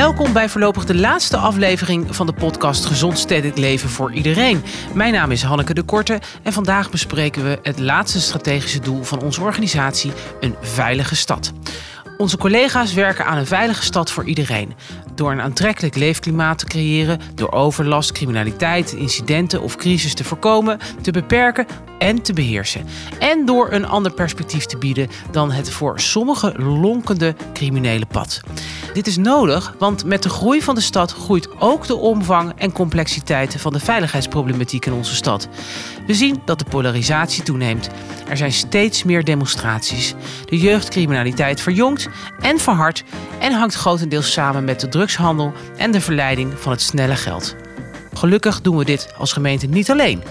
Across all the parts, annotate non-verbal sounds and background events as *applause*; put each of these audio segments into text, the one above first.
Welkom bij voorlopig de laatste aflevering van de podcast Gezond Stedelijk Leven voor Iedereen. Mijn naam is Hanneke de Korte en vandaag bespreken we het laatste strategische doel van onze organisatie, een veilige stad. Onze collega's werken aan een veilige stad voor iedereen. Door een aantrekkelijk leefklimaat te creëren, door overlast, criminaliteit, incidenten of crisis te voorkomen, te beperken en te beheersen. En door een ander perspectief te bieden dan het voor sommigen lonkende criminele pad. Dit is nodig, want met de groei van de stad groeit ook de omvang en complexiteit van de veiligheidsproblematiek in onze stad. We zien dat de polarisatie toeneemt. Er zijn steeds meer demonstraties. De jeugdcriminaliteit verjongt en verhardt en hangt grotendeels samen met de drugshandel en de verleiding van het snelle geld. Gelukkig doen we dit als gemeente niet alleen.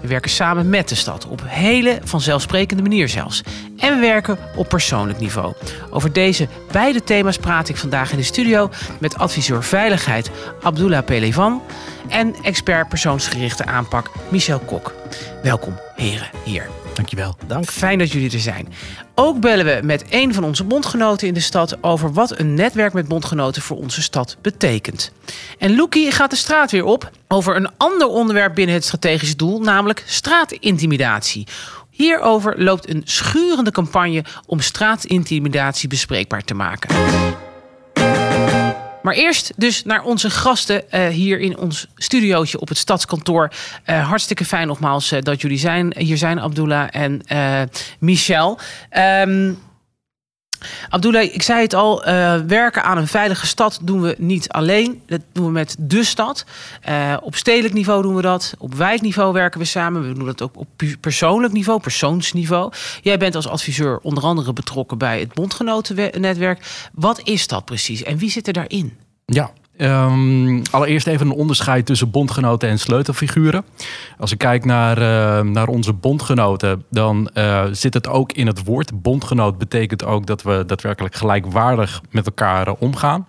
We werken samen met de stad op hele vanzelfsprekende manier zelfs. En we werken op persoonlijk niveau. Over deze beide thema's praat ik vandaag in de studio met adviseur veiligheid Abdullah Pelevan en expert persoonsgerichte aanpak Michel Kok. Welkom heren hier. Dankjewel. Dank. Fijn dat jullie er zijn. Ook bellen we met een van onze bondgenoten in de stad over wat een netwerk met bondgenoten voor onze stad betekent. En Loekie gaat de straat weer op over een ander onderwerp binnen het strategische doel, namelijk straatintimidatie. Hierover loopt een schurende campagne om straatintimidatie bespreekbaar te maken. Maar eerst dus naar onze gasten uh, hier in ons studiootje op het stadskantoor. Uh, hartstikke fijn nogmaals uh, dat jullie zijn. Hier zijn Abdullah en Michel. Um, Abdullah, ik zei het al, werken aan een veilige stad doen we niet alleen. Dat doen we met de stad. op stedelijk niveau doen we dat. Op wijkniveau werken we samen. We doen dat ook op persoonlijk niveau, persoonsniveau. Jij bent als adviseur onder andere betrokken bij het bondgenotennetwerk. Wat is dat precies en wie zit er daarin? Ja, Um, allereerst even een onderscheid tussen bondgenoten en sleutelfiguren. Als ik kijk naar, uh, naar onze bondgenoten, dan uh, zit het ook in het woord. Bondgenoot betekent ook dat we daadwerkelijk gelijkwaardig met elkaar uh, omgaan.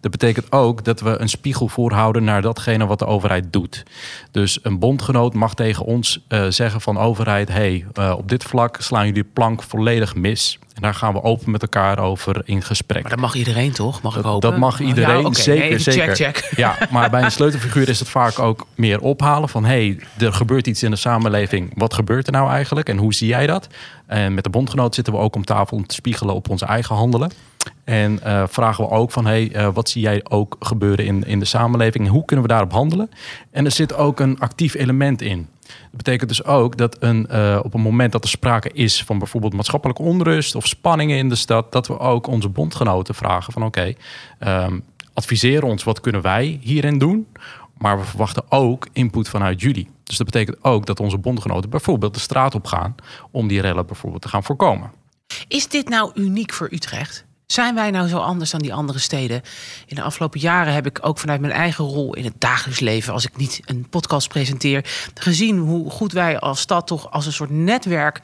Dat betekent ook dat we een spiegel voorhouden naar datgene wat de overheid doet. Dus een bondgenoot mag tegen ons zeggen van overheid... hey, op dit vlak slaan jullie plank volledig mis. En daar gaan we open met elkaar over in gesprek. Maar dat mag iedereen toch? Mag ik dat, dat mag iedereen, ja, okay. zeker, nee, zeker. Check. Ja, maar bij een sleutelfiguur is het vaak ook meer ophalen van... hé, hey, er gebeurt iets in de samenleving. Wat gebeurt er nou eigenlijk en hoe zie jij dat? En met de bondgenoot zitten we ook om tafel om te spiegelen op onze eigen handelen. En uh, vragen we ook van, hey, uh, wat zie jij ook gebeuren in, in de samenleving? Hoe kunnen we daarop handelen? En er zit ook een actief element in. Dat betekent dus ook dat een, uh, op een moment dat er sprake is van bijvoorbeeld maatschappelijke onrust of spanningen in de stad, dat we ook onze bondgenoten vragen van oké, okay, um, adviseer ons wat kunnen wij hierin doen, maar we verwachten ook input vanuit jullie. Dus dat betekent ook dat onze bondgenoten bijvoorbeeld de straat op gaan om die rellen bijvoorbeeld te gaan voorkomen. Is dit nou uniek voor Utrecht? Zijn wij nou zo anders dan die andere steden? In de afgelopen jaren heb ik ook vanuit mijn eigen rol in het dagelijks leven, als ik niet een podcast presenteer, gezien hoe goed wij als stad toch als een soort netwerk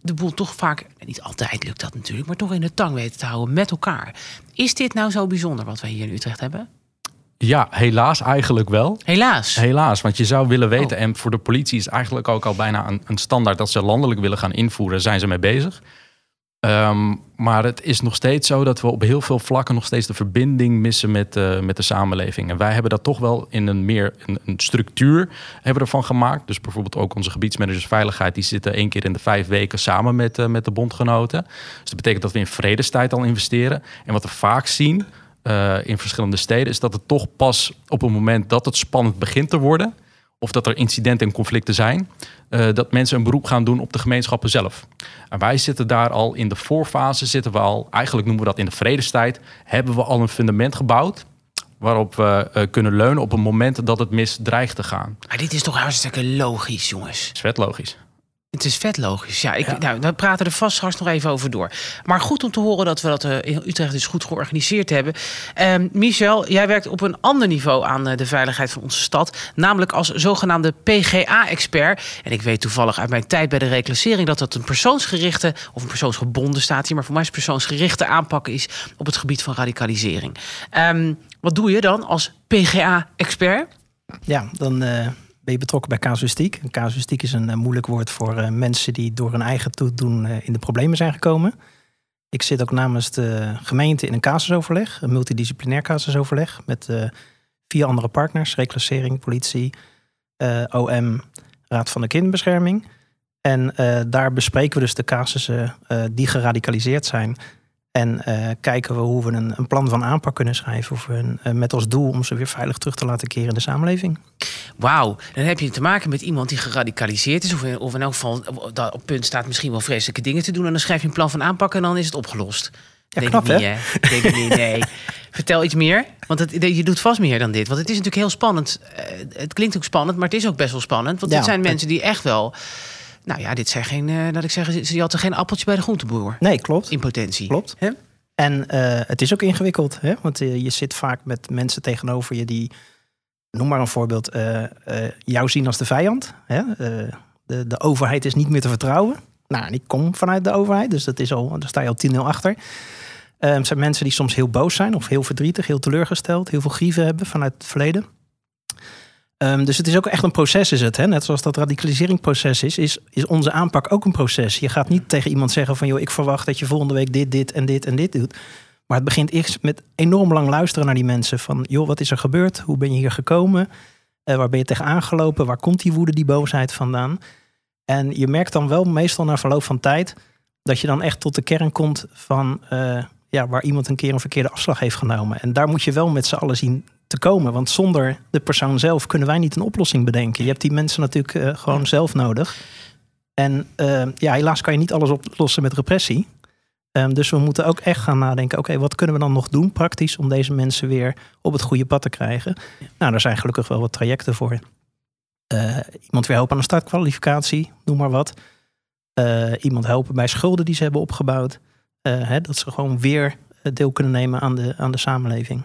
de boel toch vaak, niet altijd lukt dat natuurlijk, maar toch in de tang weten te houden met elkaar. Is dit nou zo bijzonder wat wij hier in Utrecht hebben? Ja, helaas eigenlijk wel. Helaas. Helaas, want je zou willen weten, oh. en voor de politie is eigenlijk ook al bijna een, een standaard dat ze landelijk willen gaan invoeren, zijn ze mee bezig. Um, maar het is nog steeds zo dat we op heel veel vlakken nog steeds de verbinding missen met, uh, met de samenleving. En wij hebben dat toch wel in een meer een, structuur hebben ervan gemaakt. Dus bijvoorbeeld ook onze gebiedsmanagers veiligheid, die zitten één keer in de vijf weken samen met, uh, met de bondgenoten. Dus dat betekent dat we in vredestijd al investeren. En wat we vaak zien uh, in verschillende steden, is dat het toch pas op het moment dat het spannend begint te worden of dat er incidenten en conflicten zijn, uh, dat mensen een beroep gaan doen op de gemeenschappen zelf. En wij zitten daar al in de voorfase, zitten we al, eigenlijk noemen we dat in de vredestijd, hebben we al een fundament gebouwd waarop we uh, kunnen leunen op een moment dat het mis dreigt te gaan. Maar dit is toch hartstikke logisch, jongens? is vet logisch. Het is vet logisch. Ja, ik, ja. Nou, we praten er vast straks nog even over door. Maar goed om te horen dat we dat in Utrecht dus goed georganiseerd hebben. Um, Michel, jij werkt op een ander niveau aan uh, de veiligheid van onze stad. Namelijk als zogenaamde PGA-expert. En ik weet toevallig uit mijn tijd bij de reclassering... dat dat een persoonsgerichte of een persoonsgebonden staat hier... maar voor mij is persoonsgerichte aanpak is op het gebied van radicalisering. Um, wat doe je dan als PGA-expert? Ja, dan... Uh je betrokken bij casuïstiek. Casuïstiek is een uh, moeilijk woord voor uh, mensen die door hun eigen toedoen uh, in de problemen zijn gekomen. Ik zit ook namens de gemeente in een casusoverleg, een multidisciplinair casusoverleg met vier andere partners, reclassering, politie, uh, OM, Raad van de Kinderbescherming. En daar bespreken we dus de casussen die geradicaliseerd zijn. En kijken we hoe we een, een, plan van aanpak kunnen schrijven. Of we een, met als doel om ze weer veilig terug te laten keren in de samenleving. Wauw, dan heb je te maken met iemand die geradicaliseerd is. Of, of in elk geval dat op punt staat misschien wel vreselijke dingen te doen. En dan schrijf je een plan van aanpak en dan is het opgelost. Ja, Denk knap, niet, hè? Denk ik niet, nee. *laughs* Vertel iets meer, want het, je doet vast meer dan dit. Want het is natuurlijk heel spannend. Eh, het klinkt ook spannend, maar het is ook best wel spannend. Want ja, dit zijn mensen die echt wel... Nou ja, dit zijn geen, uh, laat ik zeggen, ze hadden geen appeltje bij de groenteboer. Nee, klopt. In potentie. Klopt. He? En uh, het is ook ingewikkeld, hè? want je zit vaak met mensen tegenover je die noem maar een voorbeeld, jou zien als de vijand. Hè? De, de overheid is niet meer te vertrouwen. Nou, ik kom vanuit de overheid, dus dat is al, daar sta je al 10-0 achter. Het ehm, zijn mensen die soms heel boos zijn of heel verdrietig, heel teleurgesteld, heel veel grieven hebben vanuit het verleden. Um, dus het is ook echt een proces, is het. Hè? Net zoals dat radicaliseringsproces is, is, is onze aanpak ook een proces. Je gaat niet tegen iemand zeggen van, joh, ik verwacht dat je volgende week dit, dit en dit en dit doet. Maar het begint eerst met enorm lang luisteren naar die mensen. Van, joh, wat is er gebeurd? Hoe ben je hier gekomen? Uh, waar ben je tegen aangelopen? Waar komt die woede, die boosheid vandaan? En je merkt dan wel meestal na verloop van tijd... dat je dan echt tot de kern komt van... Uh, ja, waar iemand een keer een verkeerde afslag heeft genomen. En daar moet je wel met z'n allen zien te komen. Want zonder de persoon zelf kunnen wij niet een oplossing bedenken. Je hebt die mensen natuurlijk uh, gewoon zelf nodig. En ja, helaas kan je niet alles oplossen met repressie. Um, dus we moeten ook echt gaan nadenken: oké, wat kunnen we dan nog doen praktisch om deze mensen weer op het goede pad te krijgen? Nou, daar zijn gelukkig wel wat trajecten voor. Uh, iemand weer helpen aan een startkwalificatie, noem maar wat. Uh, iemand helpen bij schulden die ze hebben opgebouwd. Uh, hè, dat ze gewoon weer deel kunnen nemen aan de, aan de samenleving.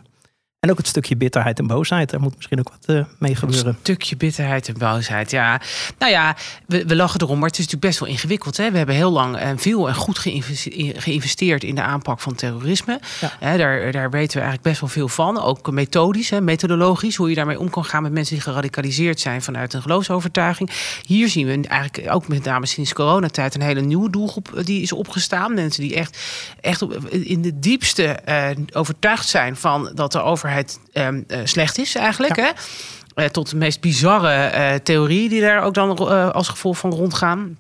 En ook het stukje bitterheid en boosheid. Daar moet misschien ook wat uh, mee gebeuren. Een stukje bitterheid en boosheid, ja. Nou ja, we, we lachen erom, maar het is natuurlijk best wel ingewikkeld. Hè? We hebben heel lang en veel en goed geïnvesteerd in de aanpak van terrorisme. Hè, daar, daar weten we eigenlijk best wel veel van. Ook methodisch, hè, methodologisch, hoe je daarmee om kan gaan met mensen die geradicaliseerd zijn vanuit een geloofsovertuiging. Hier zien we eigenlijk ook met name sinds coronatijd een hele nieuwe doelgroep eh, die is opgestaan. Mensen die echt, echt in de diepste uh, overtuigd zijn van dat de overheid um, slecht is eigenlijk. Hè? Uh, tot de meest bizarre uh, theorieën die daar ook dan als gevolg van rondgaan.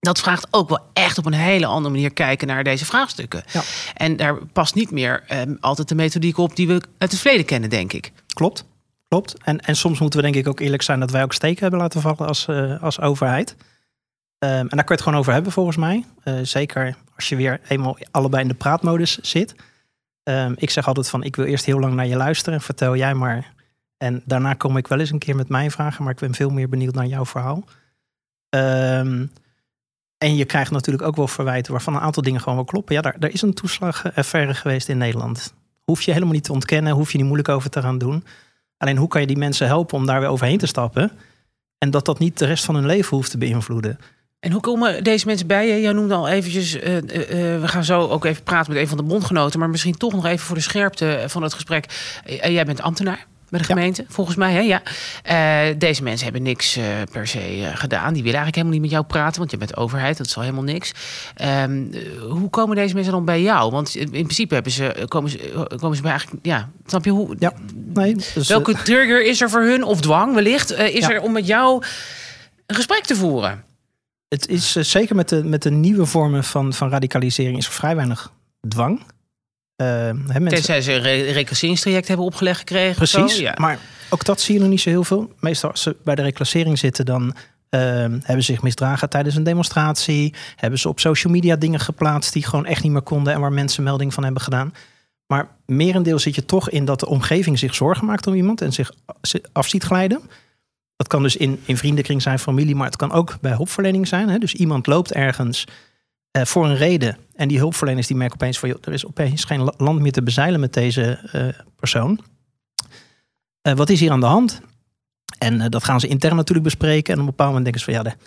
Dat vraagt ook wel echt op een hele andere manier kijken naar deze vraagstukken. Ja. En daar past niet meer um, altijd de methodiek op die we uit het verleden kennen, denk ik. Klopt. Klopt. En, en soms moeten we denk ik ook eerlijk zijn dat wij ook steken hebben laten vallen als, als overheid. Um, en daar kun je het gewoon over hebben volgens mij. zeker als je weer eenmaal allebei in de praatmodus zit. Um, ik zeg altijd van, ik wil eerst heel lang naar je luisteren. Vertel jij maar. En daarna kom ik wel eens een keer met mijn vragen. Maar ik ben veel meer benieuwd naar jouw verhaal. Um, en je krijgt natuurlijk ook wel verwijten waarvan een aantal dingen gewoon wel kloppen. Ja, daar, daar is een toeslagaffaire geweest in Nederland. Hoef je helemaal niet te ontkennen. Hoef je niet moeilijk over te gaan doen. Alleen hoe kan je die mensen helpen om daar weer overheen te stappen? En dat dat niet de rest van hun leven hoeft te beïnvloeden. En hoe komen deze mensen bij je? Jij noemde al eventjes, uh, uh, we gaan zo ook even praten met een van de bondgenoten, maar misschien toch nog even voor de scherpte van het gesprek. Jij bent ambtenaar bij de gemeente, volgens mij. Hè? Ja. deze mensen hebben niks per se gedaan. Die willen eigenlijk helemaal niet met jou praten, want je bent overheid, dat is al helemaal niks. Ehm, hoe komen deze mensen dan bij jou? Want in principe hebben ze, komen, ze, komen ze bij eigenlijk, ja, snap je hoe? Ja, nee. Dus, welke trigger is er voor hun, of dwang wellicht, is er om met jou een gesprek te voeren? Het is eh, zeker met de, met de nieuwe vormen van, van radicalisering is er vrij weinig dwang. Uh, hè, mensen... Tenzij ze een reclasseringstraject hebben opgelegd gekregen. Precies, ja. maar ook dat zie je nog niet zo heel veel. Meestal als ze bij de reclassering zitten, dan uh, hebben ze zich misdragen tijdens een demonstratie. Hebben ze op social media dingen geplaatst die gewoon echt niet meer konden en waar mensen melding van hebben gedaan. Maar merendeel zit je toch in dat de omgeving zich zorgen maakt om iemand en zich af ziet glijden. Dat kan dus in, in vriendenkring zijn, familie, maar het kan ook bij hulpverlening zijn. Hè? Dus iemand loopt ergens uh, voor een reden. En die hulpverleners die merken opeens van... er is opeens geen land meer te bezeilen met deze uh, persoon. Uh, wat is hier aan de hand? En dat gaan ze intern natuurlijk bespreken. En op een bepaald moment denken ze van... ja, de,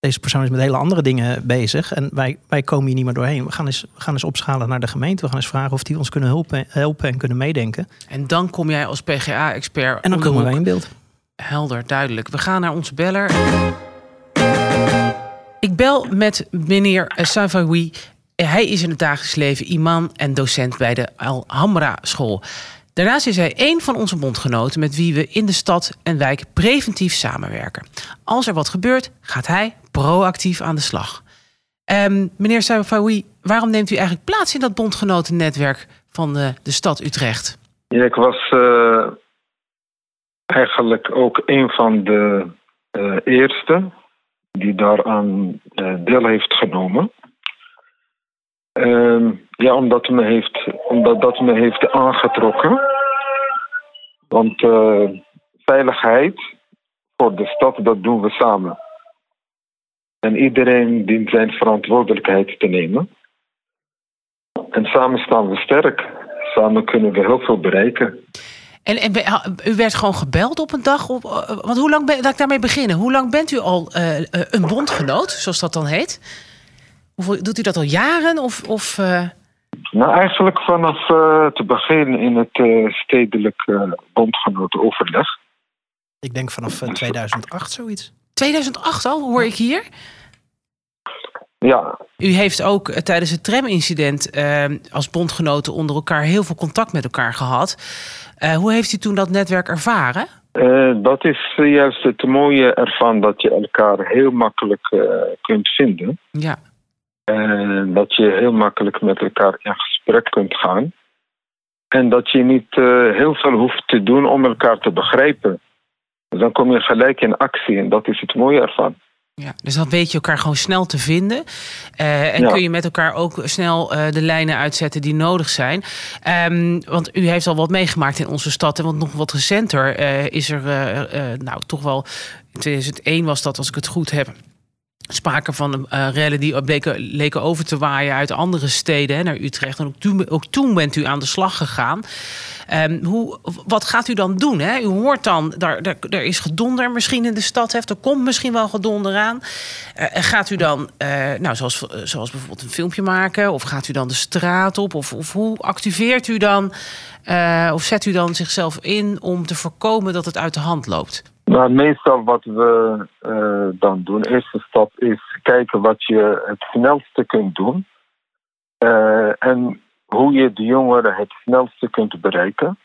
deze persoon is met hele andere dingen bezig. En wij, wij komen hier niet meer doorheen. We gaan, eens, we gaan eens opschalen naar de gemeente. We gaan eens vragen of die ons kunnen helpen, helpen en kunnen meedenken. En dan kom jij als PGA-expert... En dan komen wij in beeld. Helder, duidelijk. We gaan naar onze beller. Ik bel met meneer Savawi. Hij is in het dagelijks leven imam en docent bij de Al-Hamra school. Daarnaast is hij een van onze bondgenoten met wie we in de stad en wijk preventief samenwerken. Als er wat gebeurt, gaat hij proactief aan de slag. Um, meneer Safawi, waarom neemt u eigenlijk plaats in dat bondgenotennetwerk van de, de stad Utrecht? Ja, ik was uh, eigenlijk ook een van de uh, eerste die daaraan uh, deel heeft genomen. Uh, ja, omdat, me heeft, omdat dat me heeft aangetrokken. Want veiligheid voor de stad, dat doen we samen. En iedereen dient zijn verantwoordelijkheid te nemen. En samen staan we sterk. Samen kunnen we heel veel bereiken. En, en u werd gewoon gebeld op een dag? Op, eh, want hoe lang ben, laat ik daarmee beginnen. Hoe lang bent u al uh, een bondgenoot, zoals dat dan heet? Doet u dat al jaren? Of, of uh... Nou, eigenlijk vanaf uh, te beginnen in het stedelijk bondgenotenoverleg. Ik denk vanaf 2008 zoiets. 2008 al, hoor ik hier? Ja. U heeft ook eh, tijdens het tramincident uh, als bondgenoten onder elkaar heel veel contact met elkaar gehad. Uh, hoe heeft u toen dat netwerk ervaren? Uh, dat is juist het mooie ervan dat je elkaar heel makkelijk kunt vinden. Ja. dat je heel makkelijk met elkaar in gesprek kunt gaan. En dat je niet heel veel hoeft te doen om elkaar te begrijpen. Dan kom je gelijk in actie en dat is het mooie ervan. Ja, dus dan weet je elkaar gewoon snel te vinden. Uh, en kun je met elkaar ook snel uh, de lijnen uitzetten die nodig zijn. Um, want u heeft al wat meegemaakt in onze stad. En want nog wat recenter uh, is er, nou toch wel, in 2001 was dat, als ik het goed heb sprake van uh, rellen die leken over te waaien uit andere steden hè, naar Utrecht. En ook toen, ook toen bent u aan de slag gegaan. Um, hoe, wat gaat u dan doen? Hè? U hoort dan, daar, daar, is gedonder misschien in de stad. Heeft, er komt misschien wel gedonder aan. Uh, gaat u dan, uh, nou, zoals, zoals bijvoorbeeld een filmpje maken? Of gaat u dan de straat op? Of, of hoe activeert u dan, of zet u dan zichzelf in om te voorkomen dat het uit de hand loopt? Nou, meestal wat we uh, dan doen, eerste stap is kijken wat je het snelste kunt doen. Uh, en hoe je de jongeren het snelste kunt bereiken.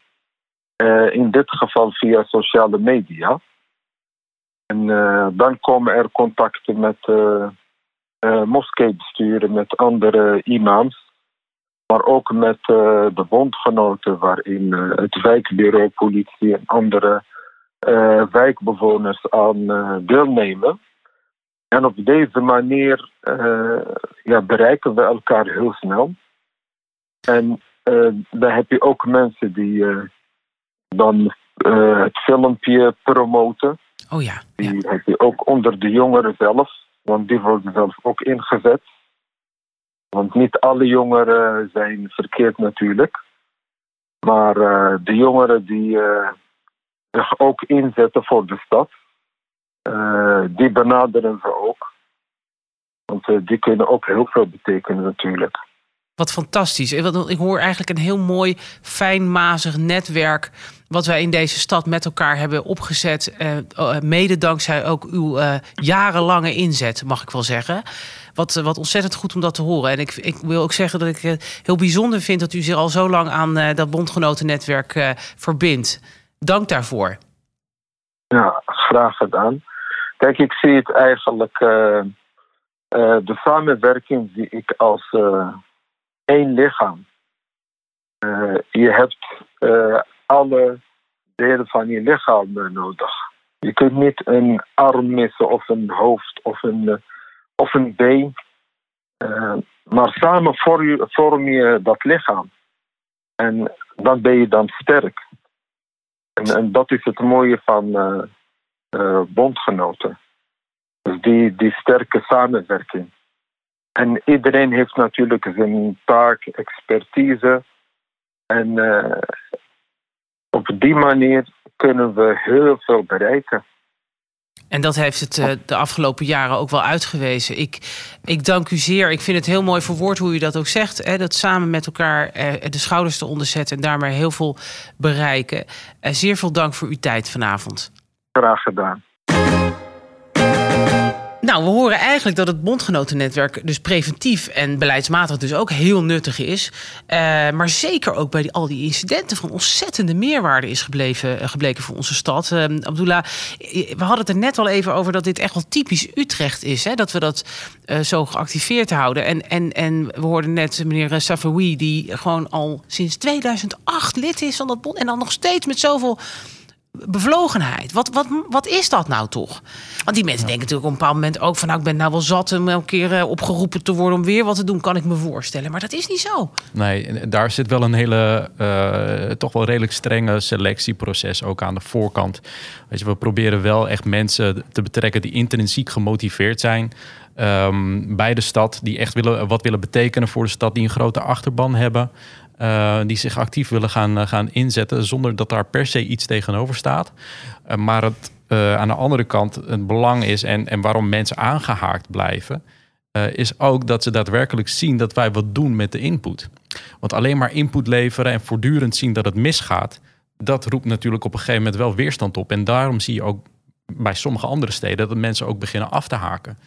Uh, in dit geval via sociale media. En dan komen er contacten met moskeebesturen, met andere imams. Maar ook met de bondgenoten, waarin het wijkbureau, politie en andere uh, wijkbewoners aan uh, deelnemen. En op deze manier uh, ja, bereiken we elkaar heel snel. En dan heb je ook mensen die dan het filmpje promoten. Oh ja, ja. Die heb je ook onder de jongeren zelf, want die worden zelf ook ingezet. Want niet alle jongeren zijn verkeerd natuurlijk. Maar de jongeren die zich ook inzetten voor de stad. Uh, die benaderen we ook. Want uh, die kunnen ook heel veel betekenen natuurlijk. Wat fantastisch. Ik hoor eigenlijk een heel mooi, fijnmazig netwerk. wat wij in deze stad met elkaar hebben opgezet. Uh, mede dankzij ook uw jarenlange inzet, mag ik wel zeggen. Wat, wat ontzettend goed om dat te horen. En ik, ik wil ook zeggen dat ik het heel bijzonder vind dat u zich al zo lang aan dat bondgenotennetwerk verbindt. Dank daarvoor. Ja, graag gedaan. Kijk, ik zie het eigenlijk. Uh, uh, de samenwerking zie ik als uh, één lichaam. je hebt alle delen van je lichaam nodig. Je kunt niet een arm missen of een hoofd of een, of een been. maar samen vorm je dat lichaam. En dan ben je dan sterk. En, dat is het mooie van uh, uh, bondgenoten. Dus die, die sterke samenwerking. En iedereen heeft natuurlijk zijn taak, expertise. En uh, op die manier kunnen we heel veel bereiken. En dat heeft het uh, de afgelopen jaren ook wel uitgewezen. Ik, ik dank u zeer. Ik vind het heel mooi verwoord hoe u dat ook zegt. Hè, dat samen met elkaar uh, de schouders te onderzetten en daarmee heel veel bereiken. Uh, zeer veel dank voor uw tijd vanavond. Graag gedaan. Nou, we horen eigenlijk dat het bondgenotennetwerk dus preventief en beleidsmatig dus ook heel nuttig is. Uh, maar zeker ook bij die, al die incidenten van ontzettende meerwaarde is gebleven, uh, gebleken voor onze stad. Uh, Abdullah, we hadden het er net al even over dat dit echt wel typisch Utrecht is. Hè? Dat we dat zo geactiveerd houden. En, en, en we hoorden net meneer Safawi, die gewoon al sinds 2008 lid is van dat bond. En dan nog steeds met zoveel bevlogenheid. Wat, wat, wat is dat nou toch? Want die mensen denken natuurlijk op een bepaald moment ook van... nou, ik ben nou wel zat om elke keer eh, opgeroepen te worden... om weer wat te doen, kan ik me voorstellen. Maar dat is niet zo. Nee, daar zit wel een hele, uh, toch wel redelijk strenge selectieproces... ook aan de voorkant. Weet je, we proberen wel echt mensen te betrekken... die intrinsiek gemotiveerd zijn... Um, bij de stad, die echt willen, wat willen betekenen voor de stad... die een grote achterban hebben... Uh, die zich actief willen gaan, uh, gaan inzetten zonder dat daar per se iets tegenover staat. Uh, maar het aan de andere kant het belang is en, en waarom mensen aangehaakt blijven, is ook dat ze daadwerkelijk zien dat wij wat doen met de input. Want alleen maar input leveren en voortdurend zien dat het misgaat, dat roept natuurlijk op een gegeven moment wel weerstand op. En daarom zie je ook bij sommige andere steden dat mensen ook beginnen af te haken.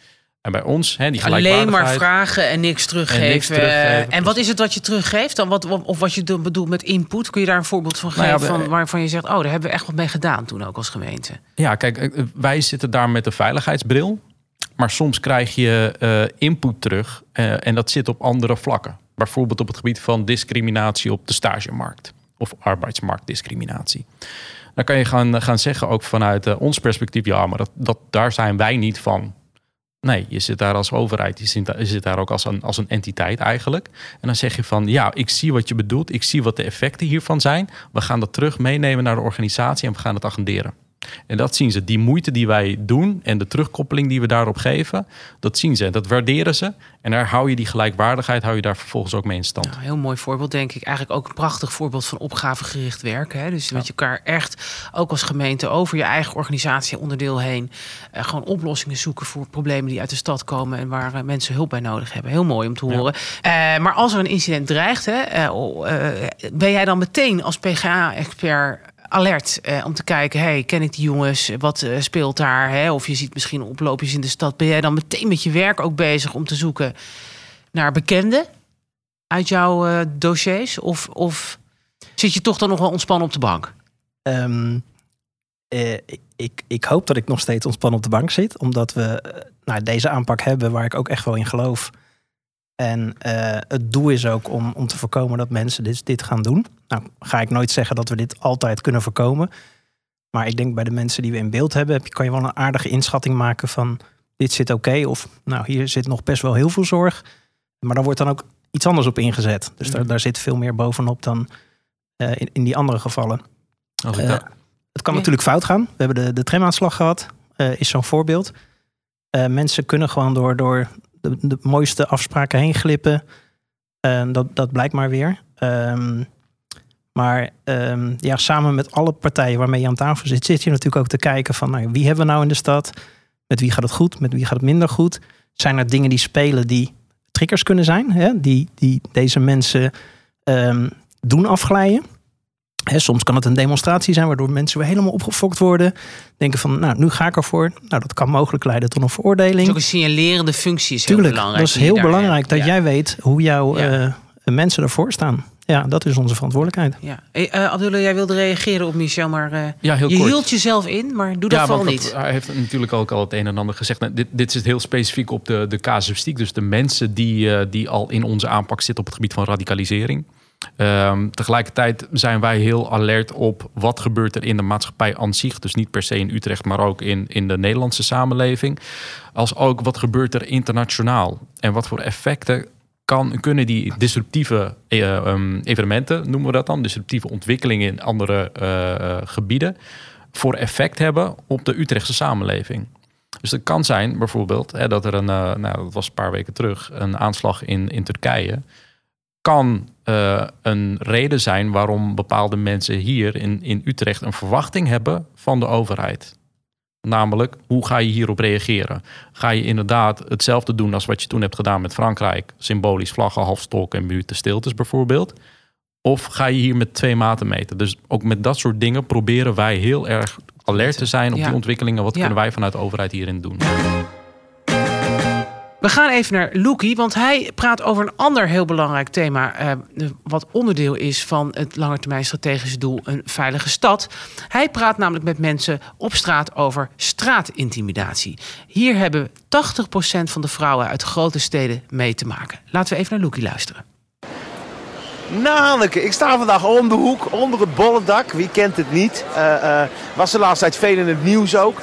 En bij ons, hè, die Alleen maar vragen en niks teruggeven. En, wat is het wat je teruggeeft dan? Wat, of wat je bedoelt met input? Kun je daar een voorbeeld van geven nou ja, van, waarvan je zegt... oh, daar hebben we echt wat mee gedaan toen ook als gemeente? Ja, kijk, eh, wij zitten daar met de veiligheidsbril. Maar soms krijg je uh, input terug uh, en dat zit op andere vlakken. Bijvoorbeeld op het gebied van discriminatie op de stagemarkt. Of arbeidsmarktdiscriminatie. Dan kan je gaan, gaan zeggen, ook vanuit uh, ons perspectief... ja, maar dat, dat, daar zijn wij niet van. Nee, je zit daar als overheid, je zit, je zit daar ook als een, als een entiteit eigenlijk. En dan zeg je van, ja, ik zie wat je bedoelt, ik zie wat de effecten hiervan zijn. We gaan dat terug meenemen naar de organisatie en we gaan het agenderen. En dat zien ze. Die moeite die wij doen en de terugkoppeling die we daarop geven, dat zien ze. Dat waarderen ze. En daar hou je die gelijkwaardigheid, hou je daar vervolgens ook mee in stand. Nou, heel mooi voorbeeld, denk ik. Eigenlijk ook een prachtig voorbeeld van opgavegericht werken. Hè? Dus met je elkaar echt, ook als gemeente, over je eigen organisatie onderdeel heen, uh, gewoon oplossingen zoeken voor problemen die uit de stad komen en waar uh, mensen hulp bij nodig hebben. Heel mooi om te horen. Ja. Uh, maar als er een incident dreigt, hè, oh, ben jij dan meteen als PGA-expert alert eh, om te kijken, hey, ken ik die jongens? Wat uh, speelt daar? Hè? Of je ziet misschien oploopjes in de stad. Ben jij dan meteen met je werk ook bezig om te zoeken naar bekenden uit jouw uh, dossiers? Of, of zit je toch dan nog wel ontspannen op de bank? Um, ik, ik hoop dat ik nog steeds ontspannen op de bank zit, omdat we nou, deze aanpak hebben waar ik ook echt wel in geloof. En uh, het doel is ook om, om te voorkomen dat mensen dit, dit gaan doen. Nou, ga ik nooit zeggen dat we dit altijd kunnen voorkomen. Maar ik denk bij de mensen die we in beeld hebben, kan je wel een aardige inschatting maken van dit zit oké. of nou, hier zit nog best wel heel veel zorg. Maar dan wordt dan ook iets anders op ingezet. Dus daar, daar zit veel meer bovenop dan uh, in, in, die andere gevallen. Als uh, het kan natuurlijk fout gaan. We hebben de, de tramaanslag gehad, is zo'n voorbeeld. mensen kunnen gewoon door, door de, mooiste afspraken heen glippen. Uh, dat, dat blijkt maar weer. Um, maar um, ja, samen met alle partijen waarmee je aan tafel zit, zit je natuurlijk ook te kijken van nou, wie hebben we nou in de stad? Met wie gaat het goed? Met wie gaat het minder goed? Zijn er dingen die spelen die triggers kunnen zijn? Hè? Die, die deze mensen doen afglijden? Soms kan het een demonstratie zijn waardoor mensen weer helemaal opgefokt worden. Denken van, nou, nu ga ik ervoor. Nou, dat kan mogelijk leiden tot een veroordeling. is ook een signalerende functie is Tuurlijk, heel belangrijk. Dat is heel belangrijk dat jij weet hoe jouw ja. uh, mensen ervoor staan. Ja, dat is onze verantwoordelijkheid. Ja. Uh, Abdullah, jij wilde reageren op Michel, maar uh, ja, heel je kort. hield jezelf in, maar doe dat ja, vooral niet. Hij heeft natuurlijk ook al het een en ander gezegd. Nou, dit, dit zit heel specifiek op de, de casuïstiek. Dus de mensen die, uh, die al in onze aanpak zitten op het gebied van radicalisering. Um, tegelijkertijd zijn wij heel alert op wat gebeurt er in de maatschappij aan zich. Dus niet per se in Utrecht, maar ook in, in de Nederlandse samenleving. Als ook wat gebeurt er internationaal. En wat voor effecten kan, kunnen die disruptieve uh, evenementen, noemen we dat dan, disruptieve ontwikkelingen in andere uh, gebieden, voor effect hebben op de Utrechtse samenleving. Dus het kan zijn bijvoorbeeld hè, dat er een, nou, dat was een paar weken terug, een aanslag in, in Turkije kan uh, een reden zijn waarom bepaalde mensen hier in, in Utrecht een verwachting hebben van de overheid. Namelijk, hoe ga je hierop reageren? Ga je inderdaad hetzelfde doen als wat je toen hebt gedaan met Frankrijk? Symbolisch vlaggen, halfstok en minuten stiltes bijvoorbeeld. Of ga je hier met twee maten meten? Dus ook met dat soort dingen proberen wij heel erg alert te zijn op ja. die ontwikkelingen. Wat ja. kunnen wij vanuit de overheid hierin doen? We gaan even naar Loekie, want hij praat over een ander heel belangrijk thema. eh, wat onderdeel is van het langetermijn strategische doel: een veilige stad. Hij praat namelijk met mensen op straat over straatintimidatie. Hier hebben 80% van de vrouwen uit grote steden mee te maken. Laten we even naar Loekie luisteren. Nou, ik sta vandaag om de hoek, onder het bollendak. Wie kent het niet? Eh, eh, was de laatste tijd veel in het nieuws ook.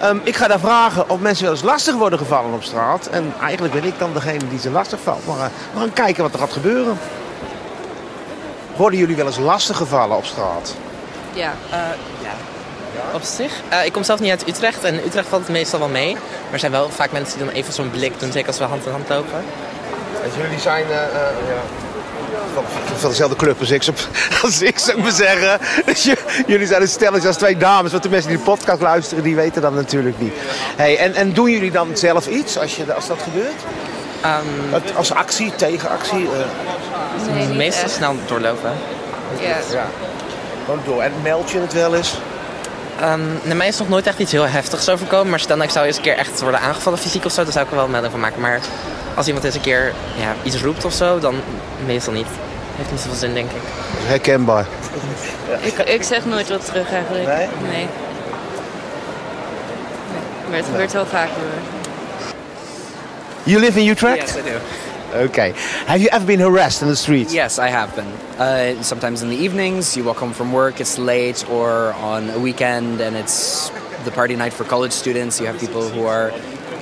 Ehm, ik ga daar vragen of mensen wel eens lastig worden gevallen op straat. En eigenlijk ben ik dan degene die ze lastig valt. Maar eh, we gaan kijken wat er gaat gebeuren. Worden jullie wel eens lastig gevallen op straat? Ja, eh, ja. op zich. Eh, ik kom zelf niet uit Utrecht en Utrecht valt het meestal wel mee. Maar er zijn wel vaak mensen die dan even zo'n blik doen, zeker als we hand in hand lopen. Dus jullie zijn ja, van, van dezelfde club als ik, zou- *laughs* als ik zou ik maar zeggen. Dus jullie zijn een stelletje als twee dames. Want de mensen die de podcast luisteren, die weten dat natuurlijk niet. Hey, en, en doen jullie dan zelf iets als, je, als dat gebeurt? Ehm, Het- Als actie, tegenactie? eh, meestal snel doorlopen. ja. Gewoon door. En meld je het wel eens? Ehm naar mij is nog nooit echt iets heel heftigs overkomen. Maar stel dat ik zou eens een keer echt worden aangevallen fysiek of zo, dan zou ik er wel een melding van maken. Maar als iemand eens een keer ja, iets roept of zo, dan meestal niet. Heeft niet zoveel zin, denk ik. Herkenbaar. Ik, ik zeg nooit wat terug eigenlijk. Nee? Nee. Nee. Maar het gebeurt wel vaak hoor. You live in Utrecht? Yes, I do. Okay. Have you ever been harassed in the street? Yes, I have been. Uh, sometimes in the evenings, you walk home from work, it's late, or on a weekend, and it's the party night for college students. You have people who are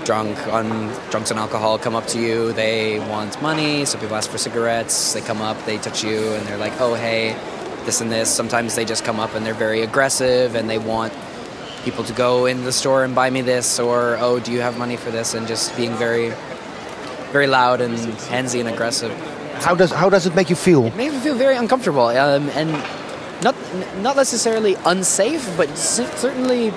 drunk on drunks on alcohol come up to you. They want money. Some people ask for cigarettes. They come up, they touch you, and they're like, "Oh, hey, this and this." Sometimes they just come up and they're very aggressive, and they want people to go in the store and buy me this, or "Oh, do you have money for this?" And just being very, very loud and handsy and aggressive. How does, how does it make you feel? It made me feel very uncomfortable um, and not not necessarily unsafe, but cer- certainly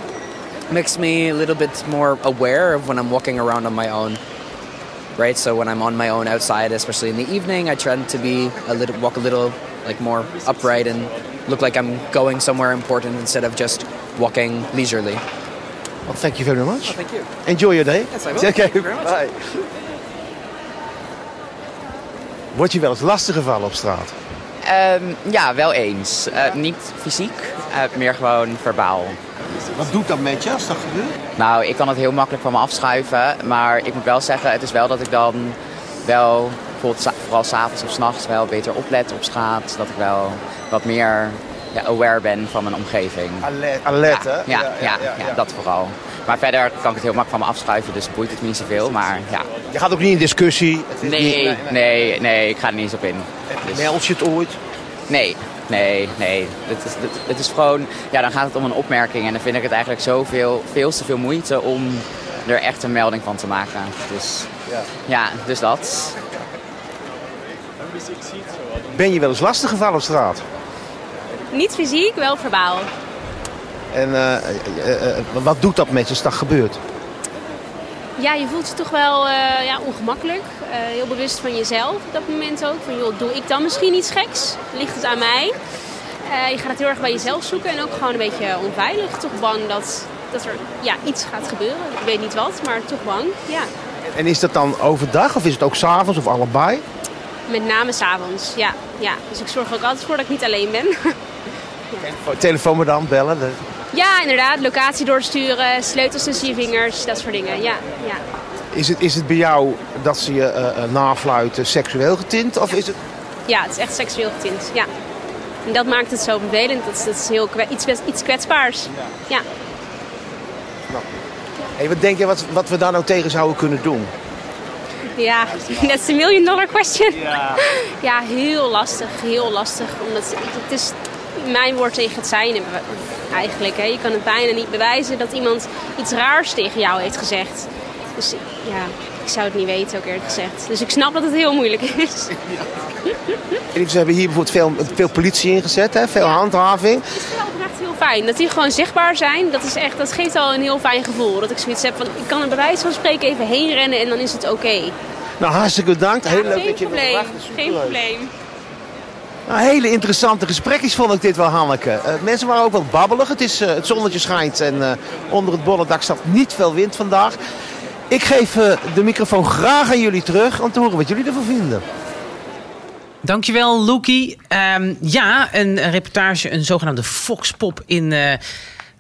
makes me a little bit more aware of when I'm walking around on my own. Right, so when I'm on my own outside, especially in the evening, I try to be a little walk a little like more upright and look like I'm going somewhere important instead of just walking leisurely. Well, thank you very much. Thank you. Enjoy your day. Yes, I will. *laughs* Okay, Thank you very much. bye. Word je wel eens lastig gevallen op straat? Ehm, ja, wel eens. Eh, niet fysiek, eh, meer gewoon verbaal. Wat doet dat met je als dat gebeurt? Nou, ik kan het heel makkelijk van me afschuiven. Maar ik moet wel zeggen, het is wel dat ik dan wel, bijvoorbeeld vooral s'avonds of s'nachts, wel beter oplet op straat. Dat ik wel wat meer ja, aware ben van mijn omgeving. Alert, alert hè? ja, ja, ja, ja, dat vooral. Maar verder kan ik het heel makkelijk van me afschuiven, dus boeit het me niet zoveel. Maar ja, Je gaat ook niet in discussie. Nee, nee, nee, ik ga er niet eens op in. Dus- Meld je het ooit? Nee, nee, nee. Het is, het, het is gewoon, ja, dan gaat het om een opmerking. En dan vind ik het eigenlijk zoveel, veel te veel moeite om er echt een melding van te maken. Dus Ja. ja, dus dat. Ben je wel eens lastig gevallen op straat? Niet fysiek, wel verbaal. En eh, eh, eh, wat doet dat met je als dat gebeurt? Ja, je voelt je toch wel ja, ongemakkelijk. Heel bewust van jezelf op dat moment ook. Van joh, doe ik dan misschien iets geks? Ligt het aan mij? Je gaat het heel erg bij jezelf zoeken en ook gewoon een beetje onveilig. Toch bang dat, dat er ja, iets gaat gebeuren. Ik weet niet wat, maar toch bang. Ja. En is dat dan overdag of is het ook s'avonds of allebei? Met name s'avonds. Ja, ja. Dus ik zorg er ook altijd voor dat ik niet alleen ben. *laughs* Telefoon me dan, bellen. Ja, inderdaad. Locatie doorsturen, sleutels tussen je vingers, dat soort dingen. Ja, ja. Is het, is het bij jou dat ze je eh, nafluiten seksueel getint? Of is het... Ja, het is echt seksueel getint. Ja. En dat maakt het zo vervelend. Dat is, dat is heel iets, iets kwetsbaars. Ja. Hey, wat denk je wat, wat we daar nou tegen zouden kunnen doen? Ja, *laughs* that's a million dollar question. Ja. *laughs* ja, heel lastig. Heel lastig. Omdat het is mijn woord tegen het zijn eigenlijk. Hè. Je kan het bijna niet bewijzen dat iemand iets raars tegen jou heeft gezegd. Dus ja, ik zou het niet weten ook eerlijk gezegd. Dus ik snap dat het heel moeilijk is. En Ze hebben hier bijvoorbeeld veel, veel politie ingezet, hè? veel handhaving. Het is wel oprecht heel fijn. Dat die gewoon zichtbaar zijn, dat, is echt, dat geeft al een heel fijn gevoel. Dat ik zoiets heb van, ik kan er bij wijze van spreken even heen rennen en dan is het oké. Nou, hartstikke bedankt. Heel leuk dat je probleem, geen probleem. Nou, hele interessante gesprekjes vond ik dit wel, Hanneke. Eh, mensen waren ook wel babbelig. Het, is, eh, het zonnetje schijnt en eh, onder het bolle dak staat niet veel wind vandaag. Ik geef de microfoon graag aan jullie terug om te horen wat jullie ervan vinden. Dankjewel, Loekie. Ehm, ja, een reportage, een zogenaamde foxpop in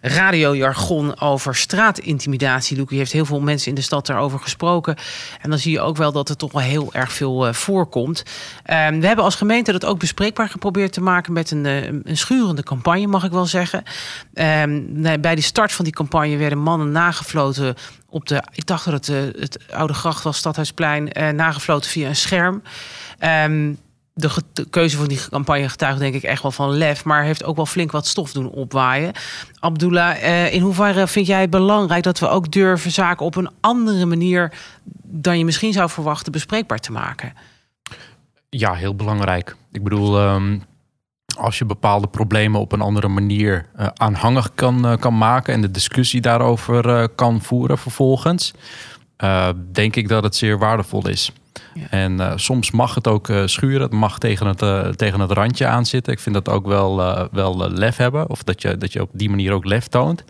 radiojargon over straatintimidatie. Loekie heeft heel veel mensen in de stad daarover gesproken. En dan zie je ook wel dat het toch wel heel erg veel uh, voorkomt. Um, we hebben als gemeente dat ook bespreekbaar geprobeerd te maken met een, uh, een schurende campagne, mag ik wel zeggen. Um, bij de start van die campagne werden mannen nagefloten op de, ik dacht dat het het oude gracht was, Stadhuisplein, nagefloten via een scherm. De, keuze van die campagne getuigt denk ik echt wel van lef, maar heeft ook wel flink wat stof doen opwaaien. Abdullah, eh, in hoeverre vind jij het belangrijk dat we ook durven zaken op een andere manier dan je misschien zou verwachten bespreekbaar te maken? Ja, heel belangrijk. Ik bedoel, um, als je bepaalde problemen op een andere manier uh, aanhangig kan, uh, kan maken en de discussie daarover kan voeren vervolgens, denk ik dat het zeer waardevol is. Ja. En uh, soms mag het ook uh, schuren. Het mag tegen het, tegen het randje aanzitten. Ik vind dat ook wel, wel lef hebben. Of dat je, dat je op die manier ook lef toont.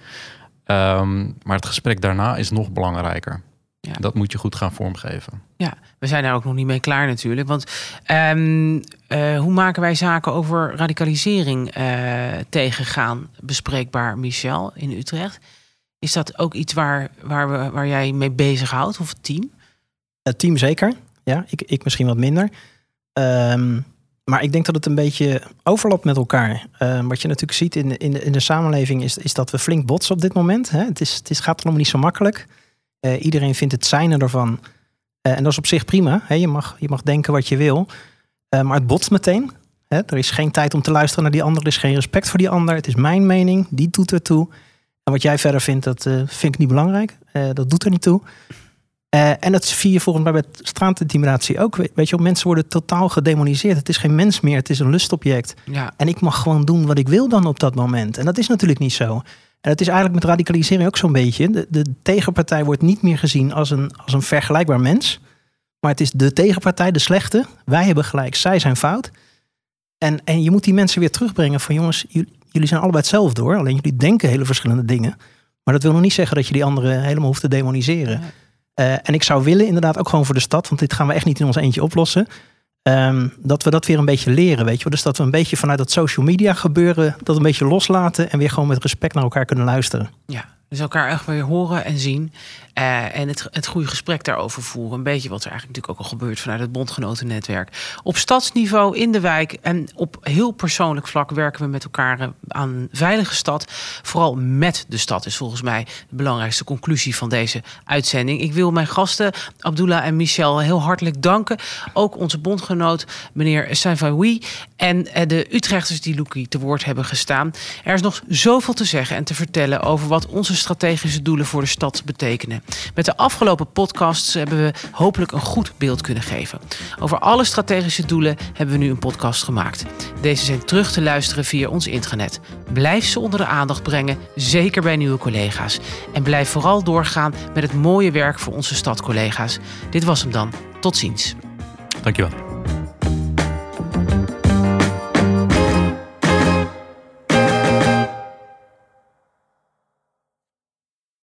Um, maar het gesprek daarna is nog belangrijker. Ja. Dat moet je goed gaan vormgeven. Ja, we zijn daar ook nog niet mee klaar natuurlijk. Want um, hoe maken wij zaken over radicalisering tegengaan bespreekbaar, Michel, in Utrecht? Is dat ook iets waar, waar, we, waar jij mee bezighoudt of het team? Het team zeker. Ja, ik, ik misschien wat minder. Um, maar ik denk dat het een beetje overlapt met elkaar. Um, wat je natuurlijk ziet in, in, de, in de samenleving is, is dat we flink botsen op dit moment. Hè? Het, is, het is, gaat allemaal niet zo makkelijk. Uh, iedereen vindt het zijne ervan. Uh, en dat is op zich prima. Hè? Je, mag, je mag denken wat je wil. Uh, maar het botst meteen. Hè? Er is geen tijd om te luisteren naar die ander. Er is geen respect voor die ander. Het is mijn mening. Die doet ertoe. En wat jij verder vindt, dat vind ik niet belangrijk. dat doet er niet toe. Uh, en dat zie je volgens mij bij straatintimidatie ook. Weet je, mensen worden totaal gedemoniseerd. Het is geen mens meer, het is een lustobject. Ja. En ik mag gewoon doen wat ik wil dan op dat moment. En dat is natuurlijk niet zo. En dat is eigenlijk met radicalisering ook zo'n beetje. De, de, tegenpartij wordt niet meer gezien als een, als een vergelijkbaar mens. Maar het is de tegenpartij, de slechte. Wij hebben gelijk, zij zijn fout. En, en je moet die mensen weer terugbrengen van jongens, jullie, jullie zijn allebei hetzelfde hoor. Alleen jullie denken hele verschillende dingen. Maar dat wil nog niet zeggen dat je die anderen helemaal hoeft te demoniseren. Ja. Uh, en ik zou willen, inderdaad, ook gewoon voor de stad, want dit gaan we echt niet in ons eentje oplossen. Um, dat we dat weer een beetje leren, weet je wel. Dus dat we een beetje vanuit dat social media gebeuren, dat een beetje loslaten en weer gewoon met respect naar elkaar kunnen luisteren. Ja, dus elkaar echt weer horen en zien. Uh, en het, het goede gesprek daarover voeren. Een beetje wat er eigenlijk natuurlijk ook al gebeurt vanuit het bondgenotennetwerk. Op stadsniveau, in de wijk en op heel persoonlijk vlak werken we met elkaar eh, aan een veilige stad. Vooral met de stad is volgens mij de belangrijkste conclusie van deze uitzending. Ik wil mijn gasten, Abdullah en Michel, heel hartelijk danken. Ook onze bondgenoot, meneer Saint-Vaoui. En eh, de Utrechters die Loekie te woord hebben gestaan. Er is nog zoveel te zeggen en te vertellen over wat onze strategische doelen voor de stad betekenen. Met de afgelopen podcasts hebben we hopelijk een goed beeld kunnen geven. Over alle strategische doelen hebben we nu een podcast gemaakt. Deze zijn terug te luisteren via ons intranet. Blijf ze onder de aandacht brengen, zeker bij nieuwe collega's. En blijf vooral doorgaan met het mooie werk voor onze stadcollega's. Dit was hem dan. Tot ziens. Dankjewel.